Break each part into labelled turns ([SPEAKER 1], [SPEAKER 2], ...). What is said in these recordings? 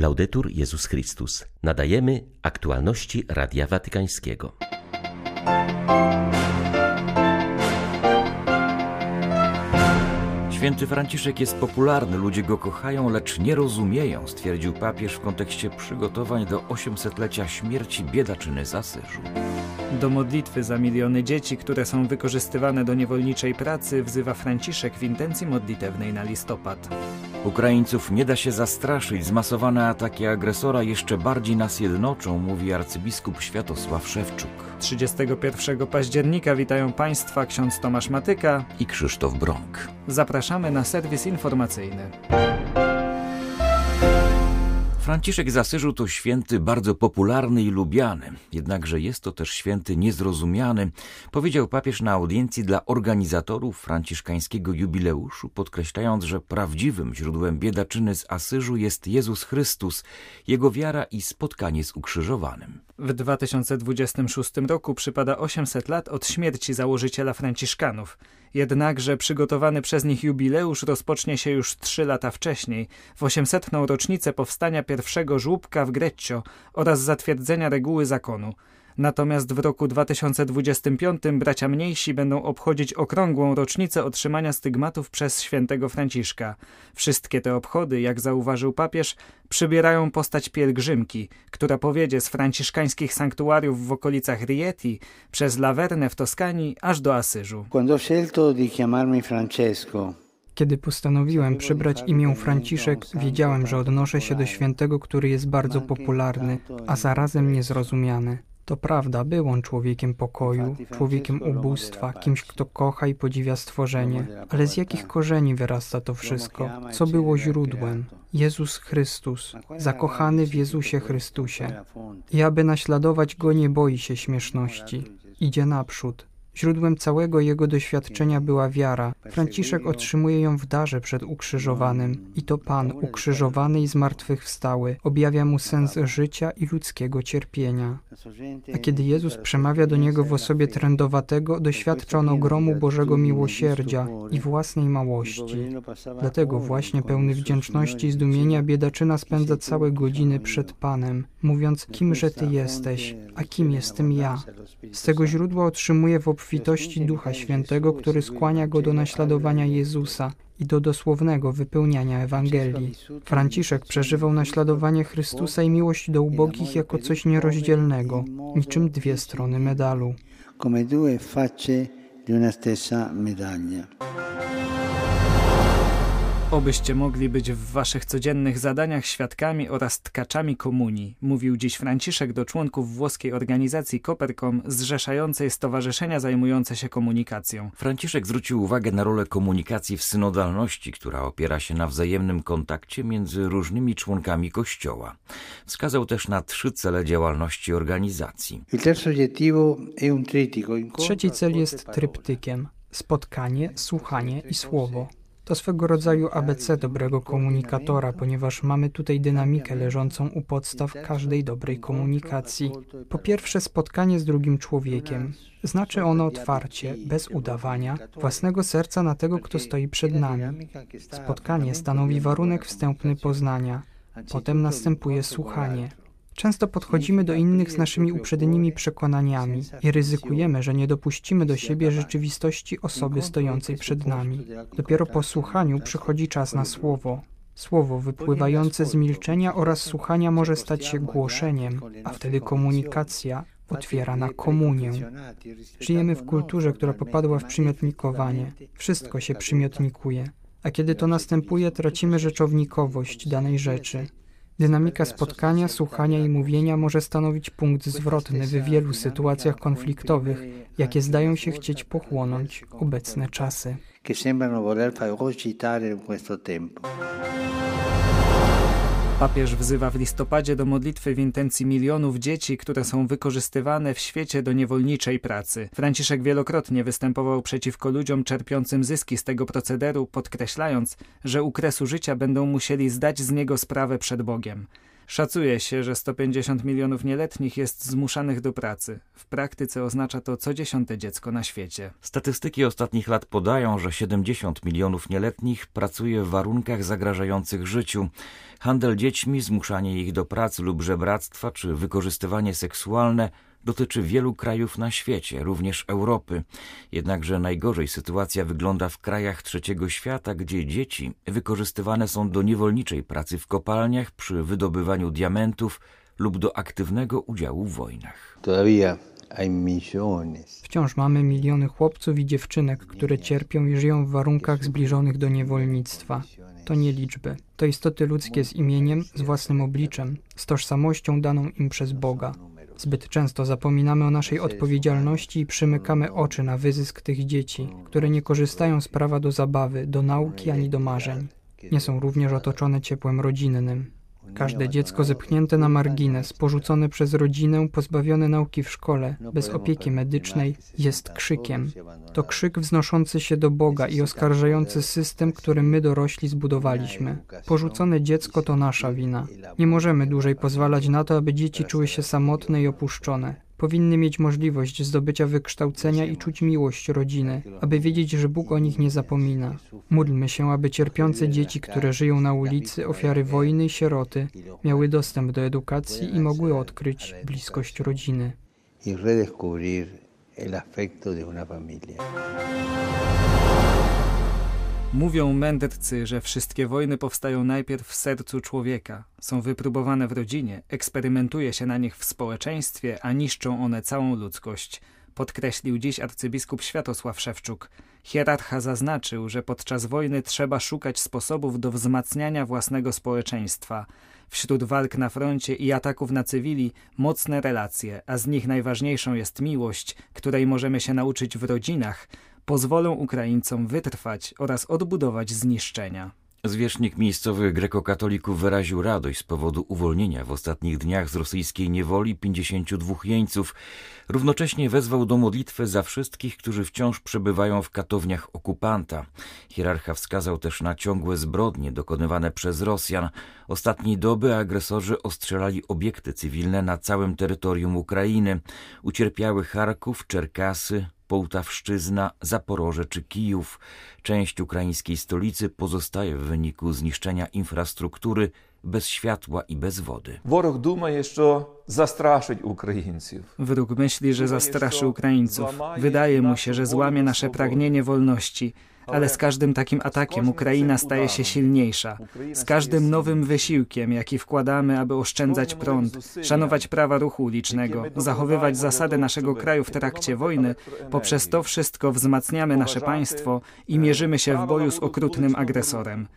[SPEAKER 1] Laudetur Jezus Chrystus. Nadajemy aktualności Radia Watykańskiego.
[SPEAKER 2] Święty Franciszek jest popularny, ludzie go kochają, lecz nie rozumieją, stwierdził papież w kontekście przygotowań do 800-lecia śmierci biedaczyny z Asyżu.
[SPEAKER 3] Do modlitwy za miliony dzieci, które są wykorzystywane do niewolniczej pracy, wzywa Franciszek w intencji modlitewnej na listopad.
[SPEAKER 2] Ukraińców nie da się zastraszyć, zmasowane ataki agresora jeszcze bardziej nas jednoczą, mówi arcybiskup Światosław Szewczuk.
[SPEAKER 3] 31 października witają Państwa ksiądz Tomasz Matyka
[SPEAKER 2] i Krzysztof Brąk.
[SPEAKER 3] Zapraszamy na serwis informacyjny.
[SPEAKER 2] Franciszek z Asyżu to święty bardzo popularny i lubiany, jednakże jest to też święty niezrozumiany, powiedział papież na audiencji dla organizatorów franciszkańskiego jubileuszu, podkreślając, że prawdziwym źródłem biedaczyny z Asyżu jest Jezus Chrystus, jego wiara i spotkanie z ukrzyżowanym.
[SPEAKER 3] W 2026 roku przypada 800 lat od śmierci założyciela Franciszkanów. Jednakże przygotowany przez nich jubileusz rozpocznie się już trzy lata wcześniej, w 800. rocznicę powstania pierwszego żłóbka w Greccio oraz zatwierdzenia reguły zakonu. Natomiast w roku 2025 bracia mniejsi będą obchodzić okrągłą rocznicę otrzymania stygmatów przez świętego Franciszka. Wszystkie te obchody, jak zauważył papież, przybierają postać pielgrzymki, która powiedzie z franciszkańskich sanktuariów w okolicach Rieti przez Laverne w Toskanii aż do Asyżu.
[SPEAKER 4] Kiedy postanowiłem przybrać imię Franciszek, wiedziałem, że odnoszę się do świętego, który jest bardzo popularny, a zarazem niezrozumiany. To prawda, był on człowiekiem pokoju, człowiekiem ubóstwa, kimś, kto kocha i podziwia stworzenie. Ale z jakich korzeni wyrasta to wszystko? Co było źródłem? Jezus Chrystus, zakochany w Jezusie Chrystusie. I aby naśladować Go nie boi się śmieszności. Idzie naprzód, Źródłem całego jego doświadczenia była wiara. Franciszek otrzymuje ją w darze przed ukrzyżowanym. I to Pan, ukrzyżowany i zmartwychwstały, objawia mu sens życia i ludzkiego cierpienia. A kiedy Jezus przemawia do niego w osobie trędowatego, doświadcza on ogromu Bożego miłosierdzia i własnej małości. Dlatego właśnie pełny wdzięczności i zdumienia biedaczyna spędza całe godziny przed Panem, mówiąc, kimże Ty jesteś, a kim jestem ja. Z tego źródła otrzymuje w obfitości Ducha Świętego, który skłania go do naśladowania Jezusa i do dosłownego wypełniania Ewangelii. Franciszek przeżywał naśladowanie Chrystusa i miłość do ubogich jako coś nierozdzielnego, niczym dwie strony medalu. Come due facce di una stessa medaglia.
[SPEAKER 3] Obyście mogli być w waszych codziennych zadaniach świadkami oraz tkaczami komunii, mówił dziś Franciszek do członków włoskiej organizacji Koperkom zrzeszającej stowarzyszenia zajmujące się komunikacją.
[SPEAKER 2] Franciszek zwrócił uwagę na rolę komunikacji w synodalności, która opiera się na wzajemnym kontakcie między różnymi członkami Kościoła. Wskazał też na trzy cele działalności organizacji.
[SPEAKER 4] Trzeci cel jest tryptykiem spotkanie, słuchanie i słowo. To swego rodzaju ABC dobrego komunikatora, ponieważ mamy tutaj dynamikę leżącą u podstaw każdej dobrej komunikacji. Po pierwsze, spotkanie z drugim człowiekiem. Znaczy ono otwarcie, bez udawania, własnego serca na tego, kto stoi przed nami. Spotkanie stanowi warunek wstępny poznania. Potem następuje słuchanie. Często podchodzimy do innych z naszymi uprzednimi przekonaniami i ryzykujemy, że nie dopuścimy do siebie rzeczywistości osoby stojącej przed nami. Dopiero po słuchaniu przychodzi czas na słowo. Słowo wypływające z milczenia oraz słuchania może stać się głoszeniem, a wtedy komunikacja otwiera na komunię. Żyjemy w kulturze, która popadła w przymiotnikowanie. Wszystko się przymiotnikuje. A kiedy to następuje, tracimy rzeczownikowość danej rzeczy. Dynamika spotkania, słuchania i mówienia może stanowić punkt zwrotny w wielu sytuacjach konfliktowych, jakie zdają się chcieć pochłonąć obecne czasy.
[SPEAKER 3] Papież wzywa w listopadzie do modlitwy w intencji milionów dzieci, które są wykorzystywane w świecie do niewolniczej pracy. Franciszek wielokrotnie występował przeciwko ludziom czerpiącym zyski z tego procederu, podkreślając, że u kresu życia będą musieli zdać z niego sprawę przed Bogiem. Szacuje się, że 150 milionów nieletnich jest zmuszanych do pracy. W praktyce oznacza to co dziesiąte dziecko na świecie.
[SPEAKER 2] Statystyki ostatnich lat podają, że 70 milionów nieletnich pracuje w warunkach zagrażających życiu. Handel dziećmi, zmuszanie ich do pracy lub żebractwa czy wykorzystywanie seksualne dotyczy wielu krajów na świecie, również Europy. Jednakże najgorzej sytuacja wygląda w krajach trzeciego świata, gdzie dzieci wykorzystywane są do niewolniczej pracy w kopalniach przy wydobywaniu diamentów lub do aktywnego udziału w wojnach.
[SPEAKER 4] Wciąż mamy miliony chłopców i dziewczynek, które cierpią i żyją w warunkach zbliżonych do niewolnictwa. To nie liczby. To istoty ludzkie z imieniem, z własnym obliczem, z tożsamością daną im przez Boga. Zbyt często zapominamy o naszej odpowiedzialności i przymykamy oczy na wyzysk tych dzieci, które nie korzystają z prawa do zabawy, do nauki ani do marzeń. Nie są również otoczone ciepłem rodzinnym. Każde dziecko zepchnięte na margines, porzucone przez rodzinę, pozbawione nauki w szkole, bez opieki medycznej, jest krzykiem. To krzyk wznoszący się do Boga i oskarżający system, który my dorośli zbudowaliśmy. Porzucone dziecko to nasza wina. Nie możemy dłużej pozwalać na to, aby dzieci czuły się samotne i opuszczone powinny mieć możliwość zdobycia wykształcenia i czuć miłość rodziny, aby wiedzieć, że Bóg o nich nie zapomina. Módlmy się, aby cierpiące dzieci, które żyją na ulicy, ofiary wojny i sieroty, miały dostęp do edukacji i mogły odkryć bliskość rodziny. El afecto de una familia.
[SPEAKER 3] Mówią mędrcy, że wszystkie wojny powstają najpierw w sercu człowieka, są wypróbowane w rodzinie, eksperymentuje się na nich w społeczeństwie, a niszczą one całą ludzkość, podkreślił dziś arcybiskup Światosław Szewczuk. Hierarcha zaznaczył, że podczas wojny trzeba szukać sposobów do wzmacniania własnego społeczeństwa. Wśród walk na froncie i ataków na cywili mocne relacje, a z nich najważniejszą jest miłość, której możemy się nauczyć w rodzinach, pozwolą Ukraińcom wytrwać oraz odbudować zniszczenia.
[SPEAKER 2] Zwierzchnik miejscowych grekokatolików wyraził radość z powodu uwolnienia w ostatnich dniach z rosyjskiej niewoli 52 jeńców. Równocześnie wezwał do modlitwy za wszystkich, którzy wciąż przebywają w katowniach okupanta. Hierarcha wskazał też na ciągłe zbrodnie dokonywane przez Rosjan. Ostatniej doby agresorzy ostrzelali obiekty cywilne na całym terytorium Ukrainy. Ucierpiały Charków, Czerkasy, Połtawszczyzna, Zaporoże czy Kijów. Część ukraińskiej stolicy pozostaje w wyniku zniszczenia infrastruktury bez światła i bez wody.
[SPEAKER 5] Ворог думає, jeszcze zastraszyć Ukraińców.
[SPEAKER 3] Wróg myśli, że zastraszy Ukraińców. Wydaje mu się, że złamie nasze pragnienie wolności, ale z każdym takim atakiem Ukraina staje się silniejsza. Z każdym nowym wysiłkiem, jaki wkładamy, aby oszczędzać prąd, szanować prawa ruchu ulicznego, zachowywać zasady naszego kraju w trakcie wojny, poprzez to wszystko wzmacniamy nasze państwo i mierzymy się w boju z okrutnym agresorem.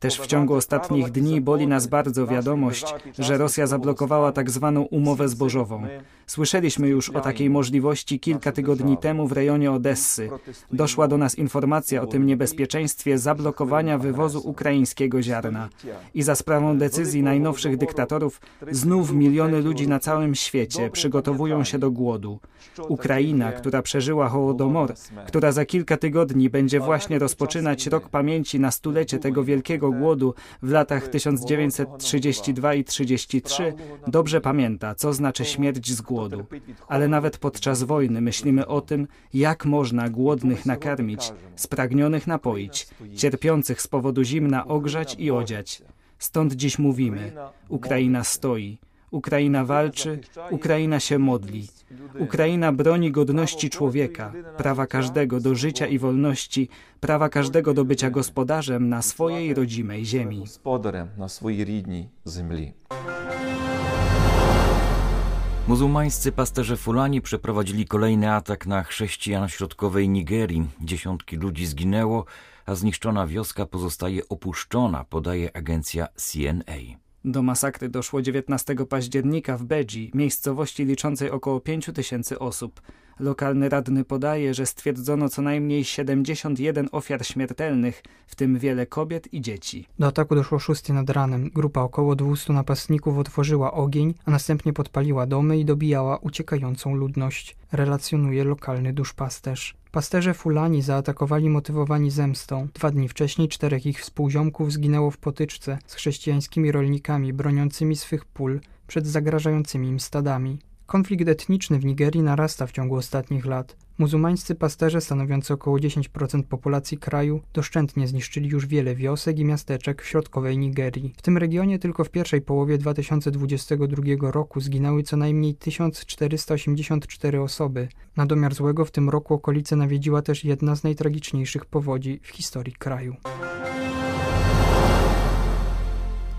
[SPEAKER 3] Też w ciągu ostatnich dni boli nas bardzo wiadomość, że Rosja zablokowała tak zwaną umowę zbożową. Słyszeliśmy już o takiej możliwości kilka tygodni temu w rejonie Odessy. Doszła do nas informacja o tym niebezpieczeństwie zablokowania wywozu ukraińskiego ziarna. I za sprawą decyzji najnowszych dyktatorów znów miliony ludzi na całym świecie przygotowują się do głodu. Ukraina, która przeżyła Hołodomor, która za kilka tygodni będzie właśnie rozpoczynać rok pamięci na stulecie tego wielkiego głodu w latach 1932 i 33, dobrze pamięta, co znaczy śmierć z głodu. Ale nawet podczas wojny myślimy o tym, jak można głodnych nakarmić, spragnionych napoić, cierpiących z powodu zimna ogrzać i odziać. Stąd dziś mówimy: Ukraina stoi, Ukraina walczy, Ukraina się modli. Ukraina broni godności człowieka, prawa każdego do życia i wolności, prawa każdego do bycia gospodarzem na swojej rodzimej ziemi.
[SPEAKER 5] Gospodarem na swojej rodzinnej ziemi.
[SPEAKER 2] Muzułmańscy pasterze Fulani przeprowadzili kolejny atak na chrześcijan środkowej Nigerii. Dziesiątki ludzi zginęło, a zniszczona wioska pozostaje opuszczona, podaje agencja CNA.
[SPEAKER 3] Do masakry doszło 19 października w Bedzi, miejscowości liczącej około 5 tysięcy osób. Lokalny radny podaje, że stwierdzono co najmniej 71 ofiar śmiertelnych, w tym wiele kobiet i dzieci.
[SPEAKER 4] Do ataku doszło 6 nad ranem. Grupa około 200 napastników otworzyła ogień, a następnie podpaliła domy i dobijała uciekającą ludność, relacjonuje lokalny duszpasterz. Pasterze Fulani zaatakowali motywowani zemstą. Dwa dni wcześniej czterech ich współziomków zginęło w potyczce z chrześcijańskimi rolnikami broniącymi swych pól przed zagrażającymi im stadami. Konflikt etniczny w Nigerii narasta w ciągu ostatnich lat. Muzułmańscy pasterze, stanowiący około 10% populacji kraju, doszczętnie zniszczyli już wiele wiosek i miasteczek w środkowej Nigerii. W tym regionie tylko w pierwszej połowie 2022 roku zginęły co najmniej 1484 osoby. Na domiar złego w tym roku okolice nawiedziła też jedna z najtragiczniejszych powodzi w historii kraju.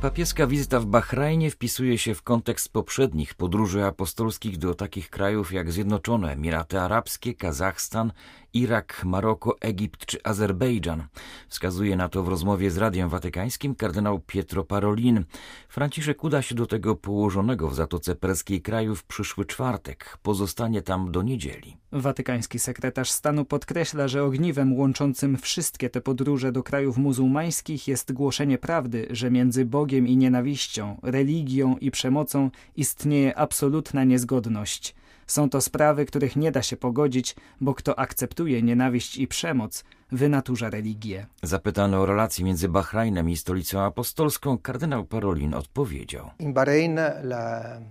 [SPEAKER 2] Papieska wizyta w Bahrajnie wpisuje się w kontekst poprzednich podróży apostolskich do takich krajów jak Zjednoczone Emiraty Arabskie, Kazachstan, Irak, Maroko, Egipt czy Azerbejdżan. Wskazuje na to w rozmowie z Radiem Watykańskim kardynał Pietro Parolin. Franciszek uda się do tego położonego w Zatoce Perskiej kraju w przyszły czwartek. Pozostanie tam do niedzieli.
[SPEAKER 3] Watykański sekretarz stanu podkreśla, że ogniwem łączącym wszystkie te podróże do krajów muzułmańskich jest głoszenie prawdy, że między Bogiem i nienawiścią, religią i przemocą istnieje absolutna niezgodność. Są to sprawy, których nie da się pogodzić, bo kto akceptuje nienawiść i przemoc, wynaturza religię.
[SPEAKER 2] Zapytany o relacje między Bahrajnem i stolicą apostolską, kardynał Parolin odpowiedział.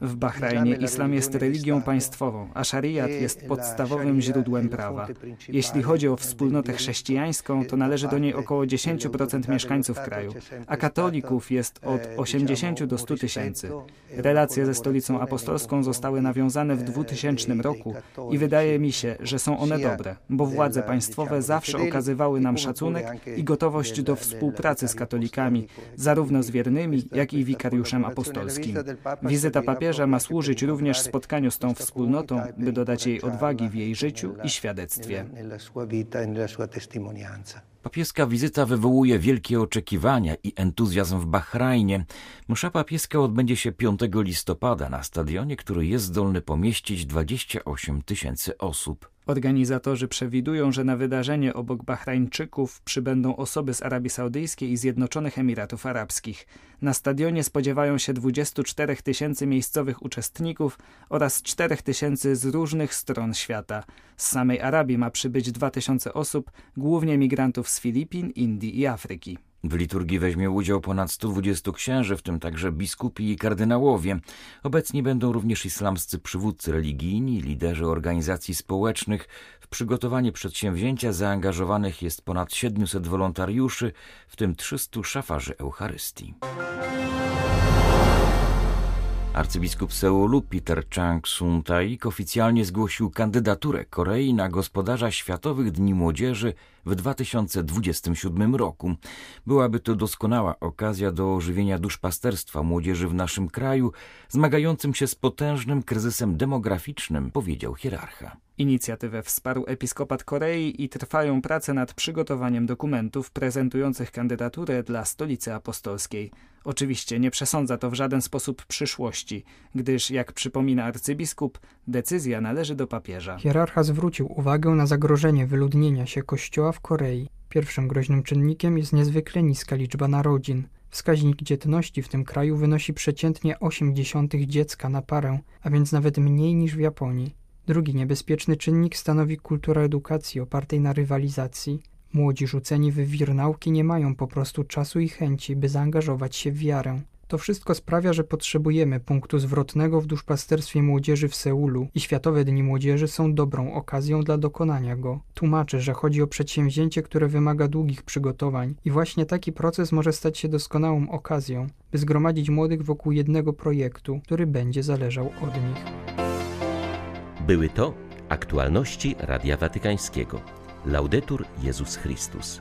[SPEAKER 3] W Bahrajnie islam jest religią państwową, a szariat jest podstawowym źródłem prawa. Jeśli chodzi o wspólnotę chrześcijańską, to należy do niej około 10% mieszkańców kraju, a katolików jest od 80 do 100 tysięcy. Relacje ze stolicą apostolską zostały nawiązane w 2000 roku i wydaje mi się, że są one dobre, bo władze państwowe zawsze okazują okazywały nam szacunek i gotowość do współpracy z katolikami, zarówno z wiernymi, jak i wikariuszem apostolskim. Wizyta papieża ma służyć również spotkaniu z tą wspólnotą, by dodać jej odwagi w jej życiu i świadectwie.
[SPEAKER 2] Papieska wizyta wywołuje wielkie oczekiwania i entuzjazm w Bahrajnie. Msza papieska odbędzie się 5 listopada na stadionie, który jest zdolny pomieścić 28 tysięcy osób.
[SPEAKER 3] Organizatorzy przewidują, że na wydarzenie obok Bahrajńczyków przybędą osoby z Arabii Saudyjskiej i Zjednoczonych Emiratów Arabskich. Na stadionie spodziewają się 24 tysięcy miejscowych uczestników oraz 4 tysięcy z różnych stron świata. Z samej Arabii ma przybyć 2 tysiące osób, głównie migrantów z Filipin, Indii i Afryki.
[SPEAKER 2] W liturgii weźmie udział ponad 120 księży, w tym także biskupi i kardynałowie. Obecni będą również islamscy przywódcy religijni, liderzy organizacji społecznych. W przygotowanie przedsięwzięcia zaangażowanych jest ponad 700 wolontariuszy, w tym 300 szafarzy Eucharystii. Arcybiskup Seulu Peter Chang-sun-taik oficjalnie zgłosił kandydaturę Korei na gospodarza Światowych Dni Młodzieży w 2027 roku. Byłaby to doskonała okazja do ożywienia duszpasterstwa młodzieży w naszym kraju, zmagającym się z potężnym kryzysem demograficznym, powiedział hierarcha.
[SPEAKER 3] Inicjatywę wsparł Episkopat Korei i trwają prace nad przygotowaniem dokumentów prezentujących kandydaturę dla Stolicy Apostolskiej. Oczywiście nie przesądza to w żaden sposób przyszłości, gdyż, jak przypomina arcybiskup, decyzja należy do papieża.
[SPEAKER 4] Hierarcha zwrócił uwagę na zagrożenie wyludnienia się kościoła w Korei. Pierwszym groźnym czynnikiem jest niezwykle niska liczba narodzin. Wskaźnik dzietności w tym kraju wynosi przeciętnie 0,8 dziecka na parę, a więc nawet mniej niż w Japonii. Drugi niebezpieczny czynnik stanowi kultura edukacji opartej na rywalizacji. Młodzi rzuceni w wir nauki nie mają po prostu czasu i chęci, by zaangażować się w wiarę. To wszystko sprawia, że potrzebujemy punktu zwrotnego w duszpasterstwie młodzieży w Seulu i Światowe Dni Młodzieży są dobrą okazją dla dokonania go. Tłumaczę, że chodzi o przedsięwzięcie, które wymaga długich przygotowań i właśnie taki proces może stać się doskonałą okazją, by zgromadzić młodych wokół jednego projektu, który będzie zależał od nich.
[SPEAKER 1] Były to aktualności Radia Watykańskiego. Laudetur Jezus Chrystus.